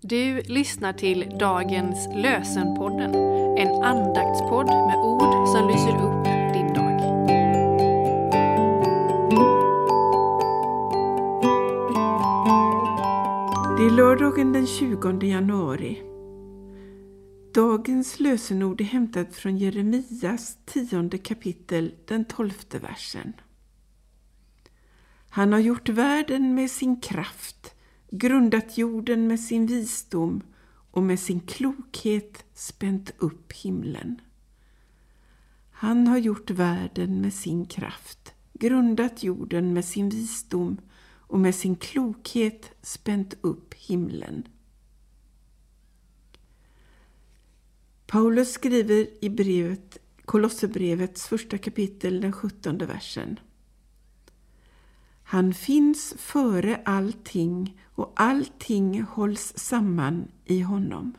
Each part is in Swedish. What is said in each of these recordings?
Du lyssnar till dagens lösenpodden, en andaktspodd med ord som lyser upp din dag. Det är lördagen den 20 januari. Dagens lösenord är hämtat från Jeremias tionde kapitel, den tolfte versen. Han har gjort världen med sin kraft, grundat jorden med sin visdom och med sin klokhet spänt upp himlen. Han har gjort världen med sin kraft, grundat jorden med sin visdom och med sin klokhet spänt upp himlen. Paulus skriver i brevet, Kolosserbrevets första kapitel, den sjuttonde versen. Han finns före allting och allting hålls samman i honom.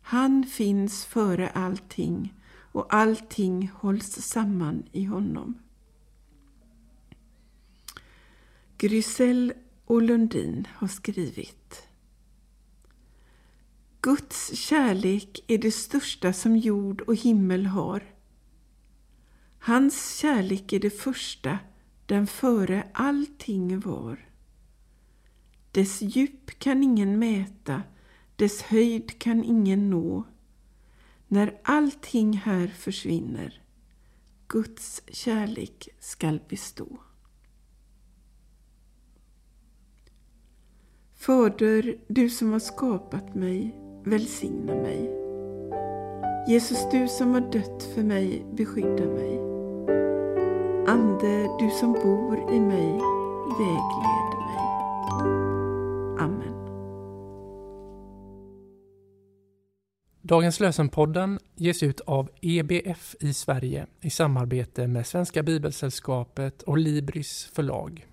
Han finns före allting och allting hålls samman i honom. Grysell och Lundin har skrivit Guds kärlek är det största som jord och himmel har. Hans kärlek är det första, den före allting var. Dess djup kan ingen mäta, dess höjd kan ingen nå. När allting här försvinner, Guds kärlek skall bestå. Fader, du som har skapat mig, välsigna mig. Jesus, du som har dött för mig, beskydda mig. Ande, du som bor i mig, vägled mig. Amen. Dagens lösenpodden ges ut av EBF i Sverige i samarbete med Svenska Bibelsällskapet och Libris förlag.